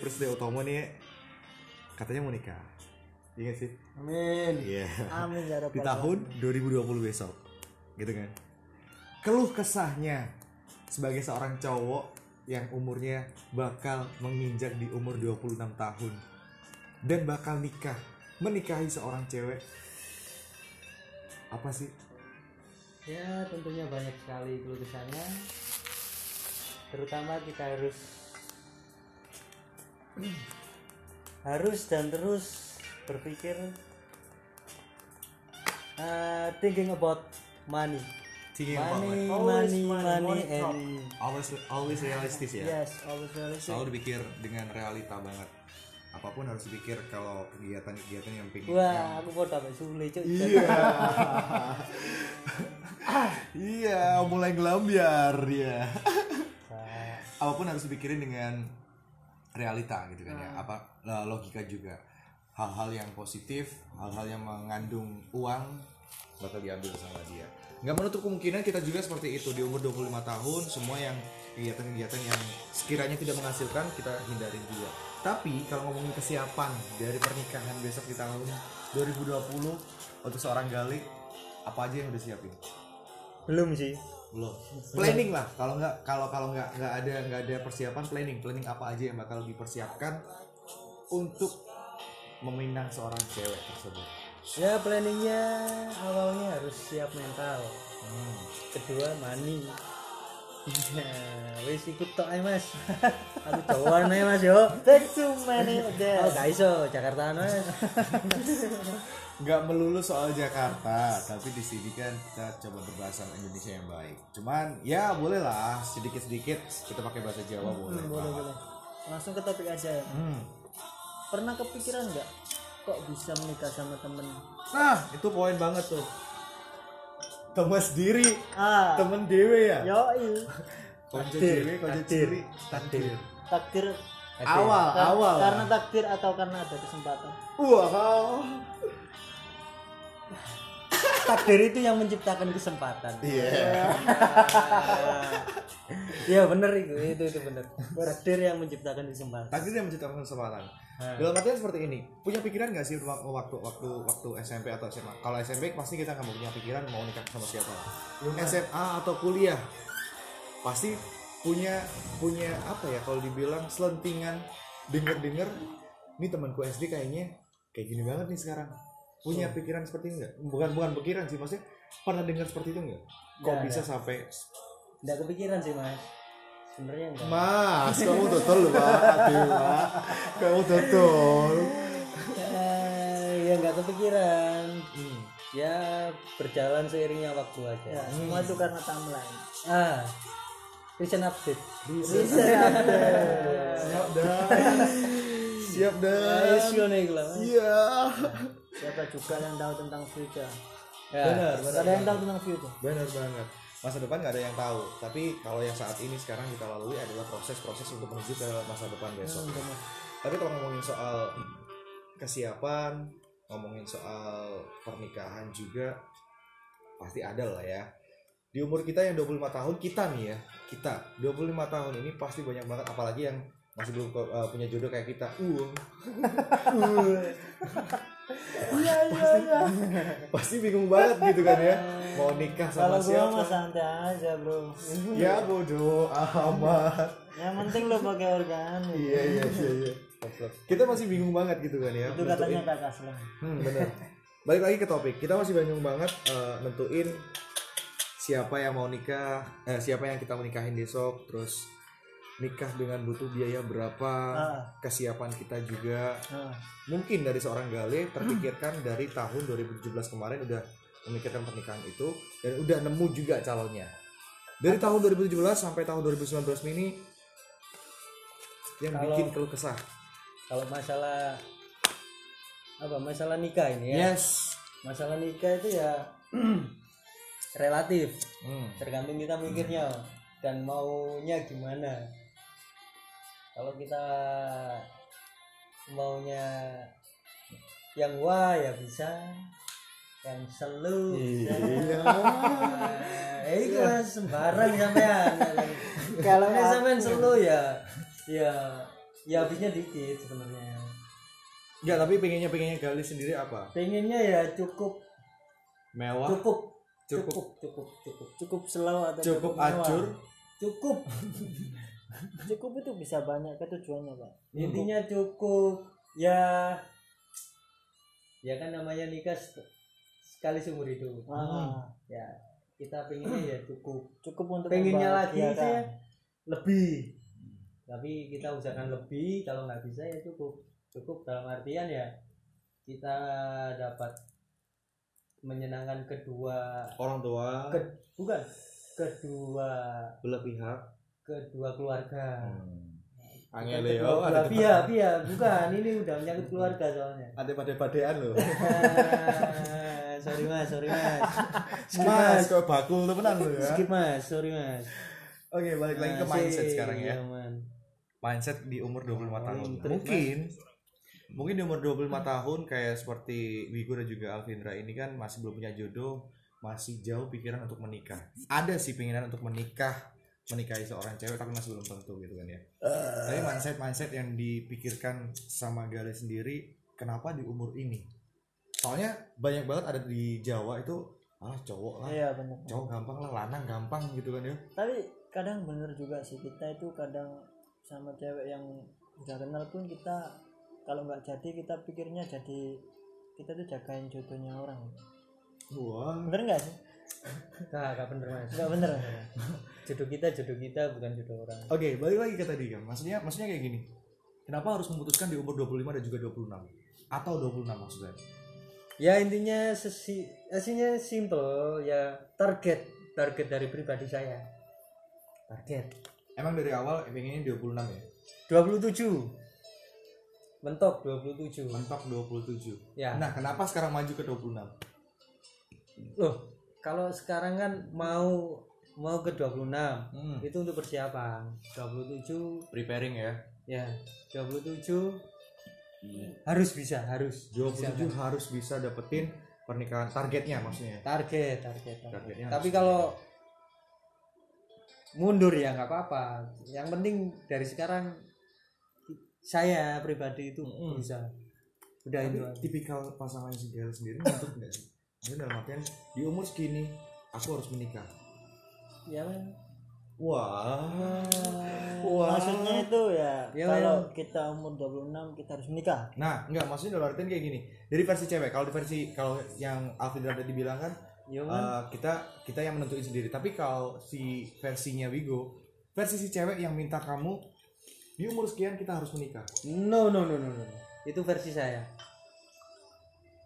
Presiden Utomo nih katanya mau nikah. Iya gak sih? Amin. Iya. Amin ya Di tahun 2020 besok. Gitu kan. Keluh kesahnya sebagai seorang cowok yang umurnya bakal menginjak di umur 26 tahun dan bakal nikah, menikahi seorang cewek. Apa sih? Ya tentunya banyak sekali keluh kesahnya Terutama kita harus Harus dan terus berpikir uh, Thinking about money Thinking about Money, money. Always money, money, money, money and Always always realistis ya. Yes, always realistic Selalu dipikir dengan realita banget. Apa pun harus dipikir kalau kegiatan-kegiatan yang pengen Wah, aku mau dapat sulit cuy Iya. iya, mulai gelambiar ya. Apa pun harus dipikirin dengan realita gitu kan ya. Apa lah, logika juga. Hal-hal yang positif, hal-hal yang mengandung uang bakal diambil sama dia. Nggak menutup kemungkinan kita juga seperti itu di umur 25 tahun semua yang kegiatan-kegiatan yang sekiranya tidak menghasilkan kita hindarin juga. Tapi kalau ngomongin kesiapan dari pernikahan besok di tahun 2020 untuk seorang gali apa aja yang udah siapin? belum sih belum planning lah kalau nggak kalau kalau nggak nggak ada nggak ada persiapan planning planning apa aja yang bakal dipersiapkan untuk meminang seorang cewek tersebut. Ya planningnya awalnya harus siap mental. Hmm. kedua money ya wis ikut tok ae mas. Aku jawaban ae mas yo. Back to money oh again. gak iso Jakarta mas nggak melulu soal Jakarta tapi di sini kan kita coba berbahasa Indonesia yang baik. Cuman ya boleh lah sedikit sedikit kita pakai bahasa Jawa boleh Hmm, boleh. boleh. Langsung ke topik aja ya. Hmm. Pernah kepikiran nggak kok bisa menikah sama temen? nah itu poin banget tuh. Teman sendiri Ah, temen dewe ya? Yoi. konco Takdir, dewe konco takdir, sendiri. Takdir. Takdir. Awal kar- awal. karena takdir atau karena ada kesempatan. wow takdir itu yang menciptakan kesempatan. Iya. Ya bener itu itu itu bener. Takdir yang menciptakan kesempatan. Takdir yang menciptakan kesempatan. Nah. dalam artian seperti ini punya pikiran nggak sih waktu waktu waktu waktu SMP atau SMA kalau SMP pasti kita nggak punya pikiran mau nikah sama siapa. SMA atau kuliah pasti punya punya apa ya kalau dibilang selentingan denger denger ini temanku SD kayaknya kayak gini banget nih sekarang punya pikiran seperti ini nggak bukan bukan pikiran sih maksudnya pernah dengar seperti itu nggak kok Nggak, bisa sampai nggak kepikiran sih mas sebenarnya enggak Mas, kamu total loh, Pak. Aduh, Pak. Kamu total. ya, ya nggak kepikiran Hmm. ya berjalan seiringnya waktu aja Ya, semua itu karena timeline. ah recent update Siap dah. Siap dah. Lah, Mas. Iya. Siapa juga yang tahu tentang future? Ya. Benar, Gak ada yang tahu tentang future. Benar banget. Masa depan nggak ada yang tahu. Tapi kalau yang saat ini sekarang kita lalui adalah proses-proses untuk menuju ke masa depan besok. Tapi kalau ngomongin soal kesiapan, ngomongin soal pernikahan juga pasti ada lah ya. Di umur kita yang 25 tahun kita nih ya, kita 25 tahun ini pasti banyak banget apalagi yang masih belum uh, punya jodoh kayak kita. Uh. Iya iya iya. pasti bingung banget gitu kan ya. Mau nikah sama Kalau gua siapa? mah santai aja bro. Ya bodoh amat. Yang penting lo pakai organik. Iya iya iya iya. Kita masih bingung banget gitu kan ya. Itu katanya kakak selang. Hmm, bener. Balik lagi ke topik. Kita masih bingung banget eh, nentuin siapa yang mau nikah, eh, siapa yang kita menikahin besok, terus nikah dengan butuh biaya berapa, Ah. kesiapan kita juga. Nah, Mungkin dari seorang gale terpikirkan dari tahun 2017 kemarin udah memikirkan pernikahan itu dan udah nemu juga calonnya. Dari tahun 2017 sampai tahun 2019 ini yang Kalau- bikin keluh kesah. kalau masalah apa masalah nikah ini ya Yes. masalah nikah itu ya relatif Hmm. tergantung kita mikirnya dan maunya gimana kalau kita maunya yang wah ya bisa. Yang selu Iya. eh itu sembarang sampean. Kalau kalau sampean selu ya ya ya habisnya dikit sebenarnya. Enggak, tapi pengennya pengennya Gali sendiri apa? pengennya ya cukup. Mewah, cukup. Cukup. cukup cukup cukup. Cukup slow atau cukup acur. cukup cukup itu bisa banyak ketujuannya pak. Intinya cukup ya ya kan namanya nikah se- sekali seumur hidup. Ah, ya kita pengennya ya cukup. Cukup untuk pengennya lagi ya lebih. Tapi kita usahakan lebih kalau nggak bisa ya cukup. Cukup dalam artian ya kita dapat menyenangkan kedua Orang tua, ke, bukan kedua belah pihak. Kedua keluarga Angel Kedua Leo, belah ada pihak pihak bukan ini udah menyangkut keluarga soalnya ada pada-padaan loh. Ah, sorry mas sorry mas skip Mas, mas kok bakul tuh menang loh ya. skip mas sorry mas Oke, balik lagi ke Masih, mindset sekarang ya. iya, man. Mindset di umur 25 tahun. Intrik, Mungkin mungkin di umur 25 tahun kayak seperti Wigo dan juga Alvindra ini kan masih belum punya jodoh, masih jauh pikiran untuk menikah. Ada sih pengenan untuk menikah, menikahi seorang cewek tapi masih belum tentu gitu kan ya. Tapi mindset mindset yang dipikirkan sama Gale sendiri, kenapa di umur ini? Soalnya banyak banget ada di Jawa itu ah cowok lah, iya benar cowok gampang lah, lanang gampang gitu kan ya. tapi kadang bener juga sih kita itu kadang sama cewek yang udah kenal pun kita kalau nggak jadi kita pikirnya jadi kita tuh jagain jodohnya orang Wah. bener nggak sih Nah, gak bener mas nggak bener jodoh kita jodoh kita bukan jodoh orang Oke, balik lagi ke tadi kan. Maksudnya maksudnya kayak gini. Kenapa harus memutuskan di umur 25 dan juga 26? Atau 26 maksudnya? ya intinya sesi aslinya simple ya target target dari pribadi saya target Emang dari awal pengennya 26 ya? 27 mentok 27 Mentok 27. ya Nah, kenapa sekarang maju ke 26? loh kalau sekarang kan mau mau ke 26 Hmm. itu untuk persiapan 27 Preparing ya. ya 27 harus bisa harus 27 harus bisa dapetin pernikahan targetnya maksudnya. target target, target. Targetnya tapi kalau mundur ya nggak apa-apa yang penting dari sekarang saya pribadi itu Mm-mm. bisa udah Tapi itu tipikal pasangan Gael sendiri untuk enggak sih? Dalam artian di umur segini aku harus menikah. Ya kan Wah. maksudnya itu ya, Ya, kalau kita umur 26 kita harus menikah Nah, enggak maksudnya dalam artian kayak gini. Dari versi cewek, kalau di versi kalau yang Alvin tadi bilang kan ya kan eh, kita kita yang menentuin sendiri. Tapi kalau si versinya Wigo, versi si cewek yang minta kamu di umur sekian kita harus menikah. no no no no no itu versi saya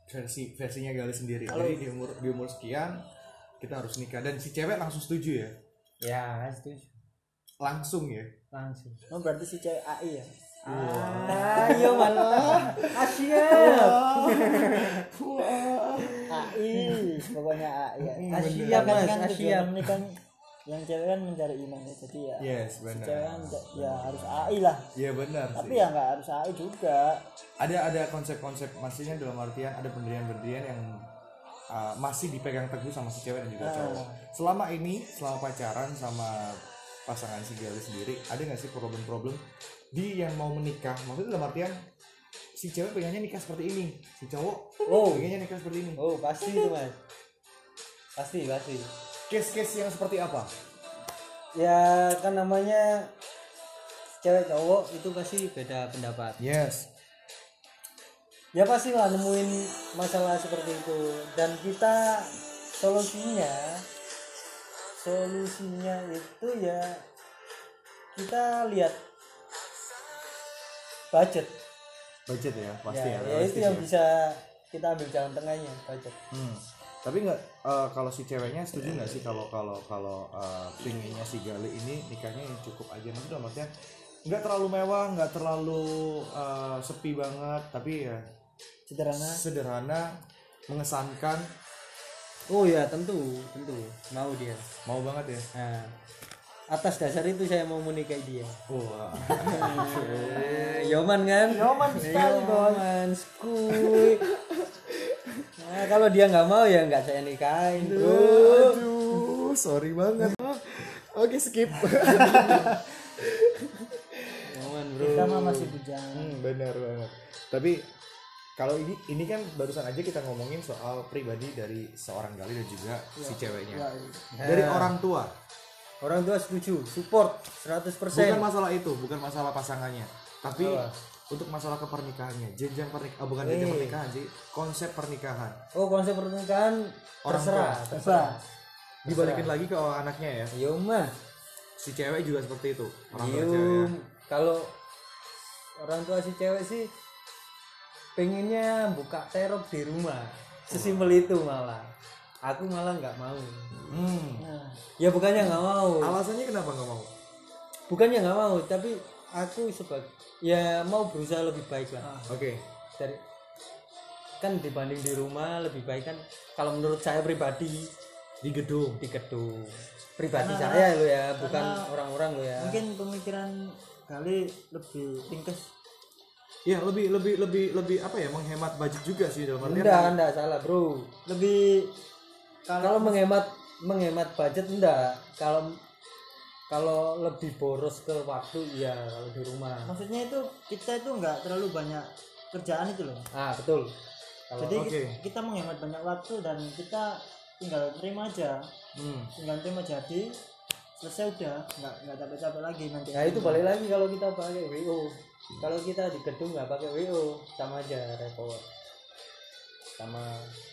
Versi versinya Gali sendiri. Kalau- Jadi di umur di umur sekian kita harus nikah. Dan si cewek langsung setuju ya. ya setuju. Langsung ya. langsung. Oh, berarti si cewek AI ya? Ayo malah. Asyik. AI pokoknya AI ya Asyik, Kan- Mas, kan ini kan yang cewek kan mencari iman ya jadi ya Yes, si benar. cewek kan ya harus AI lah. Iya benar tapi sih. ya nggak harus AI juga. Ada ada konsep-konsep maksudnya dalam artian ada pendirian-pendirian yang uh, masih dipegang teguh sama si cewek dan juga Ah. cowok. Selama ini, selama pacaran sama pasangan si Gali sendiri, ada nggak sih problem-problem di yang mau menikah? Maksudnya dalam artian si cewek pengennya nikah seperti ini, si cowok oh pengennya nikah seperti ini. oh pasti itu mas pasti pasti Case-case yang seperti apa? ya kan namanya cewek cowok itu pasti beda pendapat Yes. Ya pasti lah nemuin masalah seperti itu dan kita solusinya solusinya itu ya kita lihat budget Budget ya, pasti ya, ya. ya itu yang ya. bisa kita ambil jalan tengahnya budget Hmm. Tapi nggak eh, kalau si ceweknya setuju nggak sih kalau kalau kalau eh, pinginnya si Gali ini nikahnya yang cukup aja maksudnya dalam artian nggak terlalu mewah nggak terlalu eh, sepi banget tapi ya sederhana. Sederhana mengesankan. Oh ya tentu tentu. Mau dia. Mau banget ya? Nah atas dasar itu saya mau menikahi dia. Wah. Eh, Yoman kan? Yoman sekali Yoman, skuy. Nah, kalau dia nggak mau ya nggak saya nikahin bro. aduh sorry banget. Oke skip. Yoman bro. Kita mah masih bujang. Hmm, benar banget. Tapi kalau ini ini kan barusan aja kita ngomongin soal pribadi dari seorang Gali dan juga si ceweknya. ya, Dari Ya. orang tua. orang tua setuju support 100% Bukan masalah itu, bukan masalah pasangannya, tapi Apa? untuk masalah kepernikahannya, jenjang pernikahan, oh, bukan jenjang Eh. pernikahan sih, konsep pernikahan. oh konsep pernikahan Orang terserah tua. terserah Dibalikin lagi ke anaknya ya. yo mah Si cewek juga seperti itu. Orang tua Yo, cewek. ya. kalau orang tua si cewek sih pengennya buka terop di rumah. Sesimpel itu malah. Aku malah nggak mau. Hmm. nah, ya bukannya nggak mau. Alasannya kenapa nggak mau? bukannya nggak mau tapi aku sebagai ya mau berusaha lebih baik lah. Oke. dari kan dibanding di rumah lebih baik kan kalau menurut saya pribadi Di gedung. di gedung. Pribadi Karena- saya lo ya bukan orang-orang lo ya. mungkin pemikiran kali lebih ringkes Iya, lebih lebih lebih lebih apa ya? Menghemat budget juga sih dalam artian. enggak enggak salah bro lebih kalau menghemat menghemat budget enggak kalau kalau lebih boros ke waktu iya kalau di rumah maksudnya itu kita itu nggak terlalu banyak kerjaan itu loh ah betul kalau jadi oke. kita menghemat banyak waktu dan kita tinggal terima aja Hmm. tinggal terima jadi selesai udah nggak nggak capek-capek lagi nanti nah itu balik lagi kalau kita pakai WO kalau kita di gedung nggak pakai WO sama aja repot sama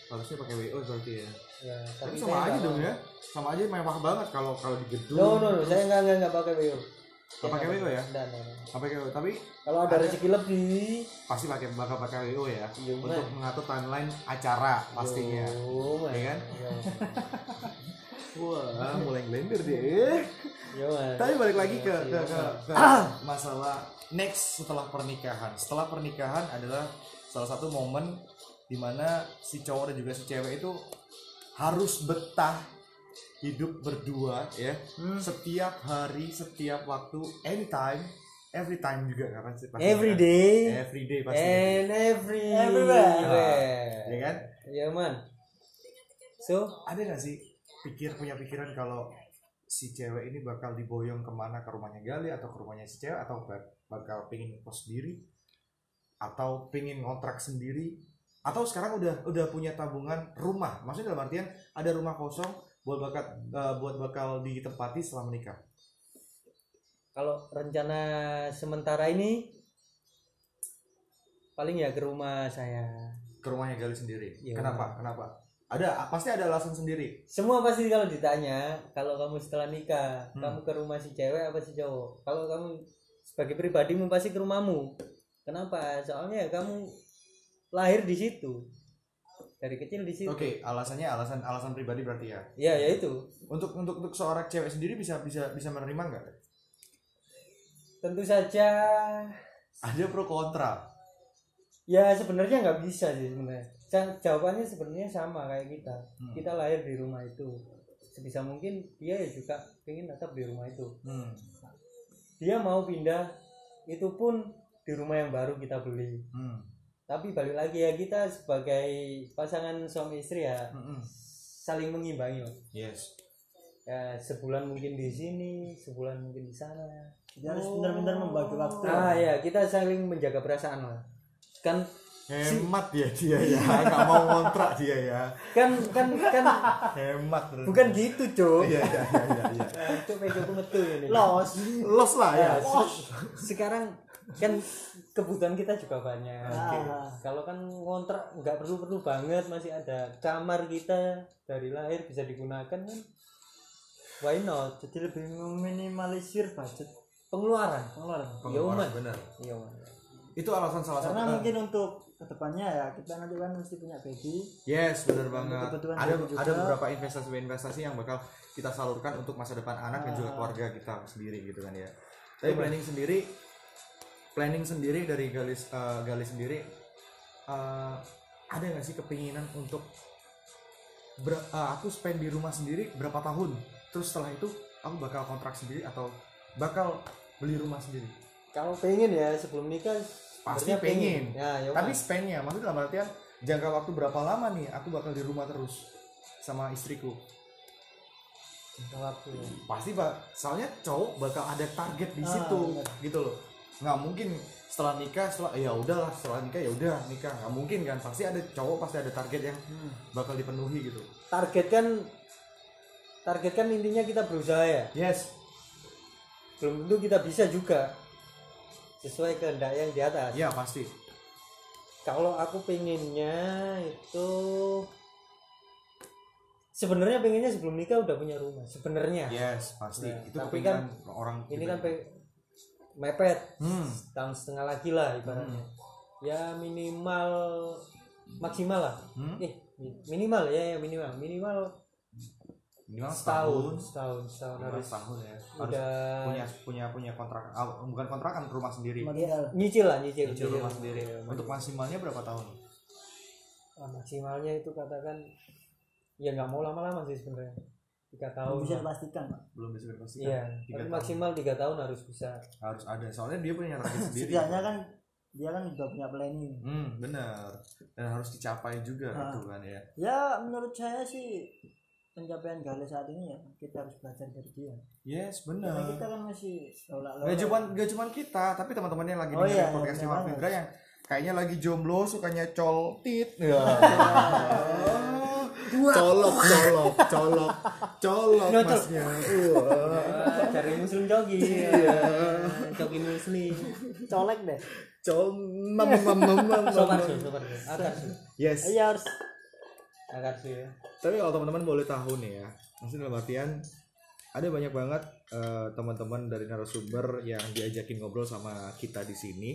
Harusnya pakai WO berarti ya. ya Tapi tapi sama aja dong ya. Sama aja mewah banget kalau kalau di gedung. no no no saya nggak nggak nggak pakai WO Nggak pakai WO ya? Nggak, nggak, nggak. Apa kayak tapi kalau ada rezeki lebih pasti pakai bakal pakai WO ya. Iya, Untuk Man. mengatur timeline acara pastinya. Yo, man. Iya kan? Yo. Wah, mulai. Yo, man. Tapi balik lagi ke ke, ke, ke masalah next setelah pernikahan. Setelah pernikahan adalah salah satu momen di mana si cowok dan juga si cewek itu harus betah hidup berdua ya Hmm. setiap hari setiap waktu anytime every time juga kan pasti pasti every kan? day every day pasti and every Everywhere. ya kan ya man so ada nggak sih pikir punya pikiran kalau si cewek ini bakal diboyong ke mana ke rumahnya Gali atau ke rumahnya si cewek atau bak- bakal pengen kos sendiri atau pengen ngontrak sendiri atau sekarang udah udah punya tabungan rumah. Maksudnya dalam artian ada rumah kosong buat bakal eh, buat bakal ditempati setelah menikah. Kalau rencana sementara ini paling ya ke rumah saya. Ke rumahnya Gali sendiri? Iya. kenapa? Kenapa ada pasti ada alasan sendiri. Semua pasti kalau ditanya kalau kamu setelah nikah Hmm. kamu ke rumah si cewek apa si cowok? Kalau kamu sebagai pribadimu pasti ke rumahmu. Kenapa? Soalnya ya kamu lahir di situ. Dari kecil di situ. Oke alasannya alasan alasan pribadi berarti ya? Ya ya itu. Untuk untuk untuk seorang cewek sendiri bisa bisa bisa menerima nggak? Tentu saja. Ada pro kontra? Ya sebenarnya nggak bisa sih sebenarnya Ja- jawabannya sebenarnya sama kayak kita Hmm. kita lahir di rumah itu sebisa mungkin dia ya juga pengen tetap di rumah itu Hmm. dia mau pindah itu pun di rumah yang baru kita beli Hmm. tapi balik lagi ya kita sebagai pasangan suami istri ya Mm-mm. saling mengimbangi. Yes. ya sebulan mungkin di sini sebulan mungkin di sana Jadi harus benar-benar membagi waktu ah ya kita saling menjaga perasaan lah kan Hemat ya dia ya, nggak mau ngontrak dia ya. kan kan kan Hemat. terus. bukan gitu cok Iya iya iya iya. iya. Itu pegoku metu ini los Los lah ya. Se- sekarang kan kebutuhan kita juga banyak Ah. kalau kan ngontrak nggak perlu perlu banget masih ada kamar kita dari lahir bisa digunakan kan why not jadi lebih meminimalisir budget pengeluaran pengeluaran Yoman. benar. iya. Itu alasan salah satu. karena mungkin untuk ke depannya ya kita nanti kan mesti punya baby Yes, benar banget. kebutuhan Ada juga. ada beberapa investasi-investasi yang bakal kita salurkan untuk masa depan anak dan juga Ah. keluarga kita sendiri gitu kan ya. Tapi planning sendiri planning sendiri dari Galis eh, Galis sendiri eh, ada nggak sih kepinginan untuk ber- eh, aku spend di rumah sendiri berapa tahun? Terus setelah itu aku bakal kontrak sendiri atau bakal beli rumah sendiri? kalau pengen ya sebelum nikah Pasti sebenarnya pengen. ya, ya Tapi spendnya, maksudnya dalam artian jangka waktu berapa lama nih aku bakal di rumah terus sama istriku? Jangka waktu ya. Pasti pak, soalnya cowok bakal ada target di Ah, situ, benar. gitu loh. nggak mungkin setelah nikah setelah ya udahlah setelah nikah ya udah nikah nggak mungkin kan pasti ada cowok pasti ada target yang bakal dipenuhi gitu target kan target kan intinya kita berusaha ya yes belum tentu kita bisa juga sesuai kehendak yang di atas. Ya pasti. Kalau aku pengennya itu sebenarnya pengennya sebelum nikah udah punya rumah sebenarnya. Yes pasti. Nah, itu tapi kepinginan orang ini kan pe- mepet hmm. tahun setengah lagi lah ibaratnya. Ya minimal maksimal lah. Hmm? eh mi- minimal ya, ya minimal. Minimal minimal setahun setahun setahun harus setahun ya. Harus udah. punya punya punya kontrak ah, bukan kontrakan rumah sendiri. Modal nyicil lah nyicil, Cicil rumah sendiri. Iya, untuk maksimalnya berapa tahun? Ah, maksimalnya itu katakan ya nggak mau lama-lama sih sebenarnya. Tiga tahun. bisa lah. dipastikan pak. Belum bisa dipastikan. Iya tapi tahun. maksimal tiga tahun harus bisa. Harus ada soalnya dia punya target sendiri. Setidaknya kan dia kan juga punya planning. Hmm benar. Dan harus dicapai juga Ah. itu kan ya. Ya menurut saya sih pencapaian Gale saat ini ya kita harus belajar dari dia yes karena benar kita kan masih lola Gak cuman gak cuman kita, tapi teman-teman yang lagi Oh dengerin iya, podcast iya, Mas bener Findra yang kayaknya lagi jomblo, sukanya coltit. Ya. colok, colok, colok, colok Nyocok. masnya. Wah. Ah, cari muslim jogi Iya. jogi muslim colek deh Col, mam, mam, mam, mam, sopan mam. sih sopan sih akar sih Yes. iya harus akar sih ya Tapi kalau teman-teman boleh tahu nih ya, maksudnya dalam artian ada banyak banget eh, teman-teman dari narasumber yang diajakin ngobrol sama kita di sini.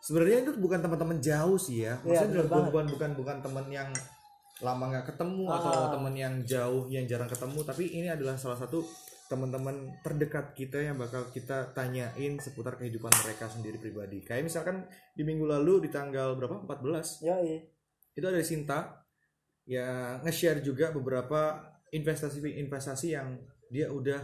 Sebenarnya itu bukan teman-teman jauh sih ya, Iya, maksudnya bener bukan bukan bukan bukan teman yang lama nggak ketemu atau Ah. teman yang jauh yang jarang ketemu, tapi ini adalah salah satu teman-teman terdekat kita yang bakal kita tanyain seputar kehidupan mereka sendiri pribadi. Kayak misalkan di minggu lalu di tanggal berapa? 14 ya iya itu ada Sinta yang nge-share juga beberapa investasi-investasi yang dia udah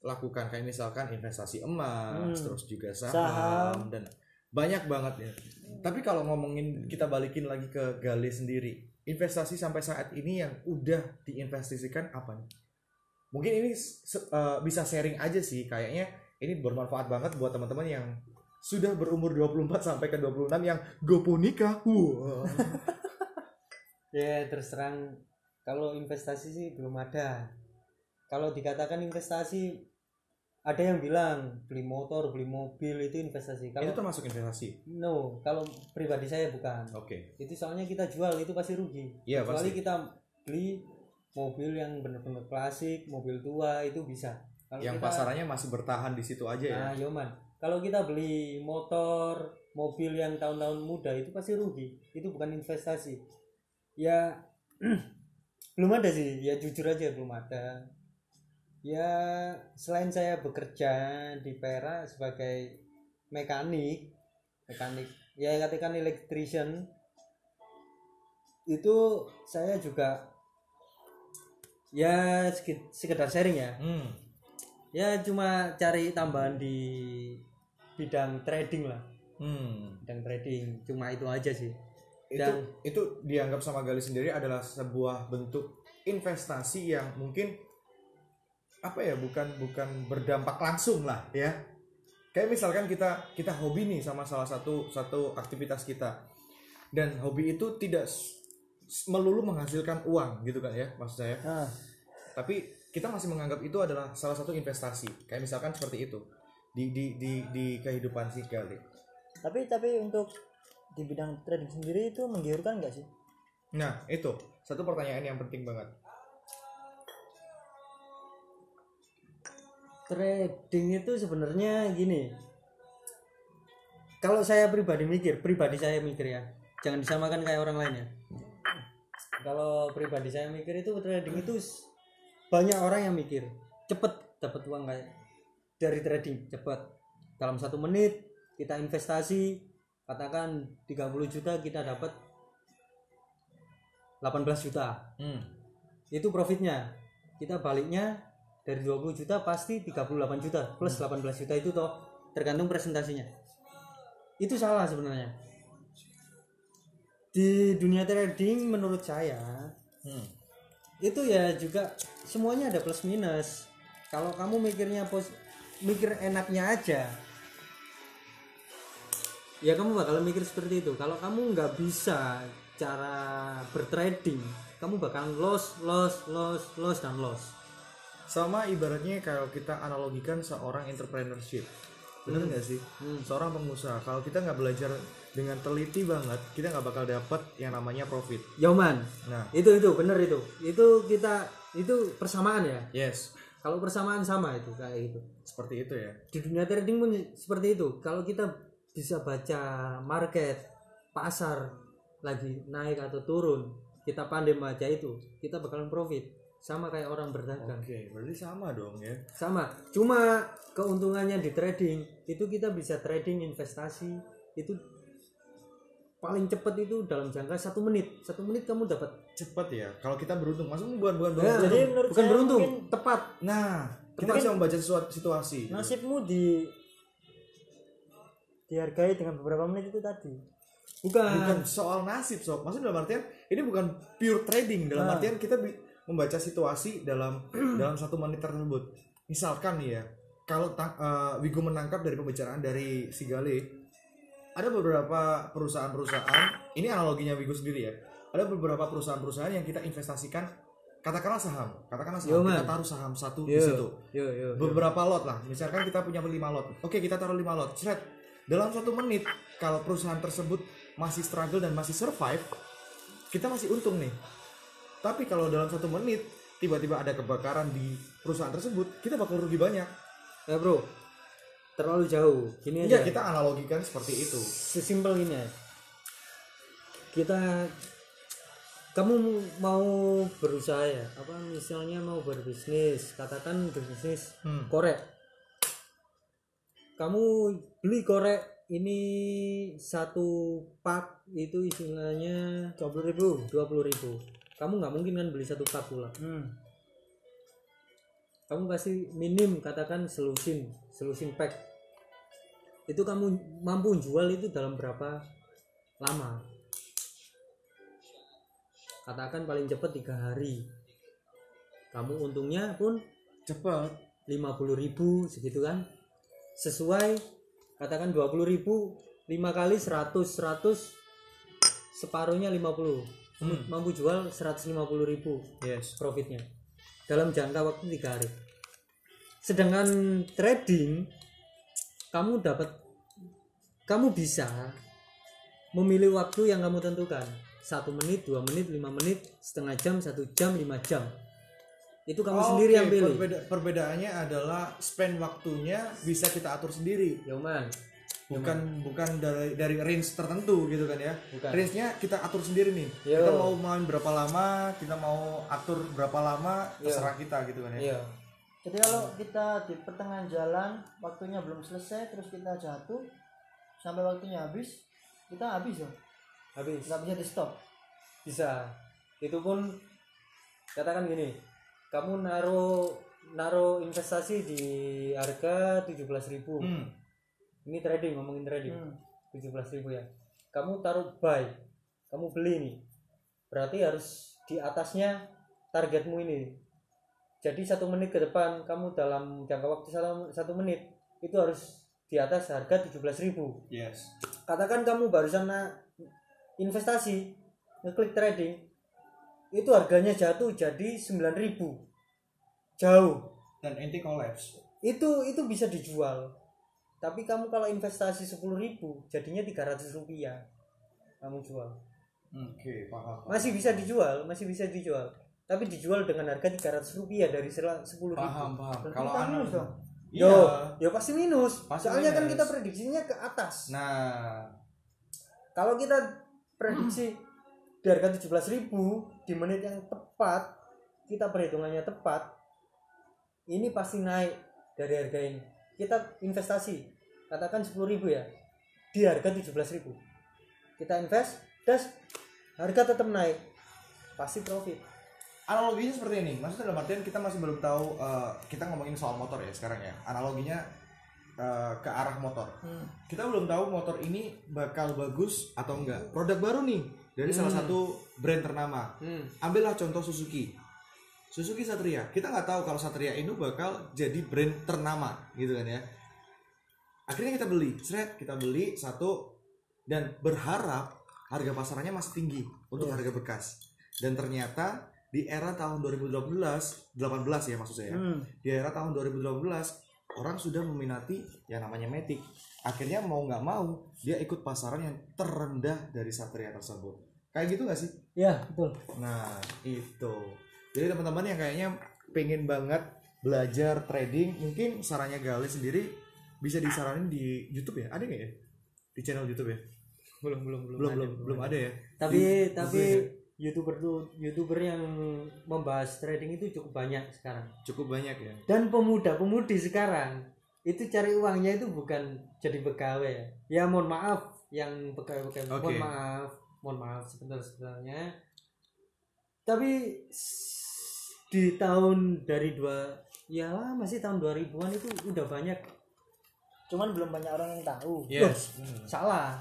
lakukan kayak misalkan investasi emas Hmm. terus juga saham, Saham. dan banyak banget ya tapi kalau ngomongin kita balikin lagi ke Gale sendiri investasi sampai saat ini yang udah diinvestasikan apa nih mungkin ini eh, bisa sharing aja sih kayaknya ini bermanfaat banget buat teman-teman yang sudah berumur 24 sampai ke 26 yang gopo nikah Wah. ya terus terang kalau investasi sih belum ada. Kalau dikatakan investasi ada yang bilang beli motor beli mobil itu investasi. Itu kalau termasuk investasi? No kalau pribadi saya bukan. Oke. Itu soalnya kita jual itu pasti rugi. Iya, kecuali pasti. kita beli mobil yang benar-benar klasik mobil tua itu bisa. Kalau yang kita, pasarannya masih bertahan di situ aja ya? Nah yoman kalau kita beli motor mobil yang tahun-tahun muda itu pasti rugi. Itu bukan investasi ya belum ada sih. Ya jujur aja belum ada. Ya selain saya bekerja di Perak sebagai mekanik mekanik ya katakan electrician itu saya juga ya sekedar sharing ya. Hmm. ya cuma cari tambahan di bidang trading lah. Hmm. bidang trading cuma itu aja sih Dan- itu dianggap sama Gali sendiri adalah sebuah bentuk investasi yang mungkin apa ya bukan bukan berdampak langsung lah ya. Kayak misalkan kita kita hobi nih sama salah satu satu aktivitas kita. Dan hobi itu tidak melulu menghasilkan uang gitu kan ya maksud saya. Nah, tapi kita masih menganggap itu adalah salah satu investasi. Kayak misalkan seperti itu. Di di di di kehidupan si Gali. Tapi tapi untuk di bidang trading sendiri itu menggiurkan nggak sih? Nah itu satu pertanyaan yang penting banget. Trading itu sebenarnya gini. Kalau saya pribadi mikir pribadi saya mikir ya. Jangan disamakan kayak orang lain ya. Kalau pribadi saya mikir itu trading itu banyak orang yang mikir cepet dapat uang kayak dari trading cepet. Dalam satu menit kita investasi katakan 30 juta kita dapat 18 juta. Hmm. itu profitnya. Kita baliknya dari 20 juta pasti 38 juta plus 18 juta itu toh tergantung presentasinya. Itu salah sebenarnya. Di dunia trading menurut saya Hmm. itu ya juga semuanya ada plus minus. Kalau kamu mikirnya pos mikir enaknya aja ya kamu bakal mikir seperti itu. Kalau kamu nggak bisa cara bertrading kamu bakal loss loss loss loss dan loss sama ibaratnya kalau kita analogikan seorang entrepreneurship. Bener nggak sih? Seorang pengusaha. Kalau kita nggak belajar dengan teliti banget kita nggak bakal dapat yang namanya profit. Yoman nah. Itu itu. Bener itu. Itu kita itu persamaan ya? Yes. Kalau persamaan sama itu kayak gitu. Seperti itu ya. Di dunia trading pun seperti itu. Kalau kita bisa baca market pasar lagi naik atau turun kita pandai baca itu kita bakalan profit. Sama kayak orang berdagang. Oke berarti sama dong ya? Sama. Cuma keuntungannya di trading itu kita bisa trading investasi itu paling cepat itu dalam jangka satu menit. Satu menit kamu dapat. Cepet ya? Kalau kita beruntung maksudnya bukan bukan Ya, beruntung jadi menurut bukan saya beruntung. mungkin tepat. Nah kita Mungkin- bisa membaca sesuatu situasi. nasibmu di dihargai dengan beberapa menit itu tadi. Bukan, bukan. soal nasib sob. Maksudnya dalam artian ini bukan pure trading. Dalam Nah. artian kita membaca situasi dalam dalam satu menit tersebut. Misalkan nih ya kalau eh, Wigo menangkap dari pembicaraan dari Sigale ada beberapa perusahaan-perusahaan ini analoginya Wigo sendiri ya ada beberapa perusahaan-perusahaan yang kita investasikan katakanlah saham katakanlah saham Yo, kita taruh saham satu Yo. di situ. yo yo, yo. beberapa lot lah. Misalkan kita punya lima lot. Oke kita taruh lima lot. Sret. Dalam satu menit kalau perusahaan tersebut masih struggle dan masih survive kita masih untung nih. Tapi kalau dalam satu menit tiba-tiba ada kebakaran di perusahaan tersebut kita bakal rugi banyak. Ya bro. Terlalu jauh. Gini iya aja. kita analogikan seperti itu. Sesimpel ini ya kita kamu mau berusaha ya? Apa misalnya mau berbisnis? Katakan berbisnis Hmm. korek kamu beli korek ini satu pak itu istilahnya dua puluh ribu dua ribu. Kamu nggak mungkin kan beli satu pak pula. Hmm. kamu pasti minim katakan selusin selusin pack. Itu kamu mampu jual itu dalam berapa lama? Katakan paling cepat tiga hari. Kamu untungnya pun cepat. 50.000 segitu kan sesuai katakan 20.000 5 kali 100 100 separuhnya 50 Kamu Hmm. mampu jual 150.000 yes profitnya dalam jangka waktu tiga hari. Sedangkan trading kamu dapat kamu bisa memilih waktu yang kamu tentukan satu menit, dua menit, lima menit, setengah jam, satu jam, lima jam. Itu kamu sendiri yang Oke, pilih. perbeda- perbedaannya adalah spend waktunya bisa kita atur sendiri Yoman, bukan bukan dari dari range tertentu gitu kan ya Bukan. range-nya kita atur sendiri nih Yo. kita mau main berapa lama kita mau atur berapa lama Yo. terserah kita gitu kan ya iya. jadi kalau kita di pertengahan jalan waktunya belum selesai terus kita jatuh sampai waktunya habis kita habis ya Habis. nggak bisa di stop bisa itu pun katakan gini kamu naruh naruh investasi di harga 17.000 Hmm. ini trading ngomongin trading. Hmm. 17.000 ya. Kamu taruh buy kamu beli nih. Berarti harus di atasnya targetmu ini. Jadi satu menit ke depan kamu dalam jangka waktu satu, satu menit itu harus di atas harga 17.000 yes. Katakan kamu barusan investasi ngeklik trading itu harganya jatuh jadi 9000 jauh. Dan ente collapse itu itu bisa dijual. Tapi kamu kalau investasi 10.000 jadinya 300 rupiah kamu jual. Oke paham. Masih bisa dijual masih bisa dijual. Tapi dijual dengan harga 300 rupiah dari 10.000 paham paham. Berarti kalau minus dong. iya. Yo, yo pasti minus. Pasti Soalnya kan minus. kita prediksinya ke atas. nah. Kalau kita prediksi di harga 17.000 di menit yang tepat, kita perhitungannya tepat, ini pasti naik dari harga ini. Kita investasi, katakan 10.000 ya, di harga 17.000. Kita invest, das harga tetap naik, pasti profit. analoginya seperti ini maksudnya dalam artian kita masih belum tahu eh, kita ngomongin soal motor ya sekarang ya analoginya eh, ke arah motor Hmm. kita belum tahu motor ini bakal bagus atau enggak produk baru nih dari salah Hmm. satu brand ternama. Hmm. ambillah contoh Suzuki. Suzuki Satria. Kita nggak tahu kalau Satria ini bakal jadi brand ternama gitu kan ya. Akhirnya kita beli. Seret kita beli satu dan berharap harga pasarannya masih tinggi untuk harga bekas. Dan ternyata di era tahun 2012 18 ya maksud saya. Hmm. di era tahun 2012 orang sudah meminati yang namanya Matic. Akhirnya mau nggak mau dia ikut pasaran yang terendah dari Satria tersebut kayak gitu nggak sih? Ya, betul. nah itu. Jadi teman-teman yang kayaknya pengen banget belajar trading mungkin sarannya Gale sendiri bisa disaranin di YouTube ya? Ada nggak ya? Di channel YouTube ya? Belum belum belum belum ada, belum belum ada. ya? Tapi Di- tapi youtuber tuh youtuber yang membahas trading itu cukup banyak sekarang. Cukup banyak ya? Dan pemuda-pemudi sekarang itu cari uangnya itu bukan jadi pegawai. Ya. ya mohon maaf yang pegawai-pegawai Oke. mohon maaf mohon maaf sebentar sebenarnya. Tapi di tahun dari dua ya masih tahun 2000-an itu udah banyak. Cuman belum banyak orang yang tahu. yes salah.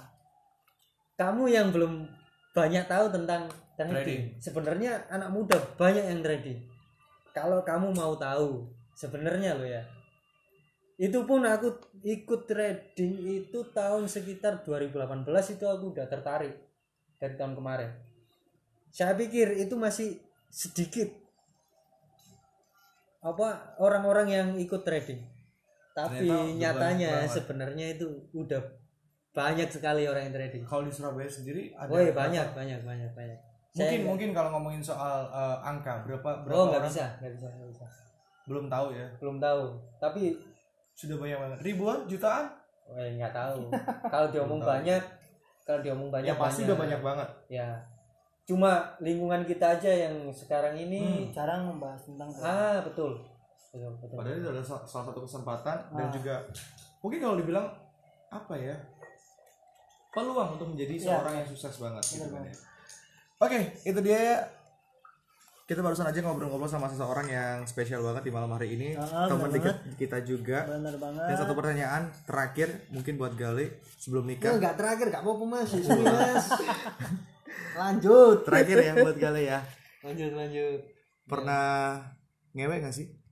Kamu yang belum banyak tahu tentang trading, Trading. sebenarnya anak muda banyak yang trading. Kalau kamu mau tahu sebenarnya lo ya. Itu pun aku ikut trading itu tahun sekitar 2018 itu aku udah tertarik dari tahun kemarin. Saya pikir itu masih sedikit. Apa orang-orang yang ikut trading. Tapi Ternyata nyatanya sebenarnya itu udah banyak sekali orang yang trading. Kalau di Surabaya sendiri ada Woi berapa? banyak banyak banyak banyak. Mungkin Saya mungkin kalau ngomongin soal eh, angka berapa berapa oh orang? bisa nggak bisa nggak bisa. Belum tahu ya. Belum tahu. Tapi sudah banyak banget. Ribuan? Jutaan? Oh, ya nggak tahu. Kalau diomong tahu. banyak kalau diomong banyak ya pasti udah banyak banget ya cuma lingkungan kita aja yang sekarang ini Jarang membahas tentang ah betul betul betul padahal itu adalah sa- salah satu kesempatan dan Ah. juga mungkin kalau dibilang apa ya peluang untuk menjadi Iya. seorang yang sukses banget gitu kan ya. Oke, itu dia ya. Kita barusan aja ngobrol-ngobrol sama seseorang yang spesial banget di malam hari ini. Ah, Teman dekat kita juga. Bener banget. Dan satu pertanyaan terakhir mungkin buat Gale sebelum nikah. nggak terakhir nggak apa-apa mas lanjut Terakhir ya buat Gale ya. lanjut lanjut Pernah ngewek gak sih?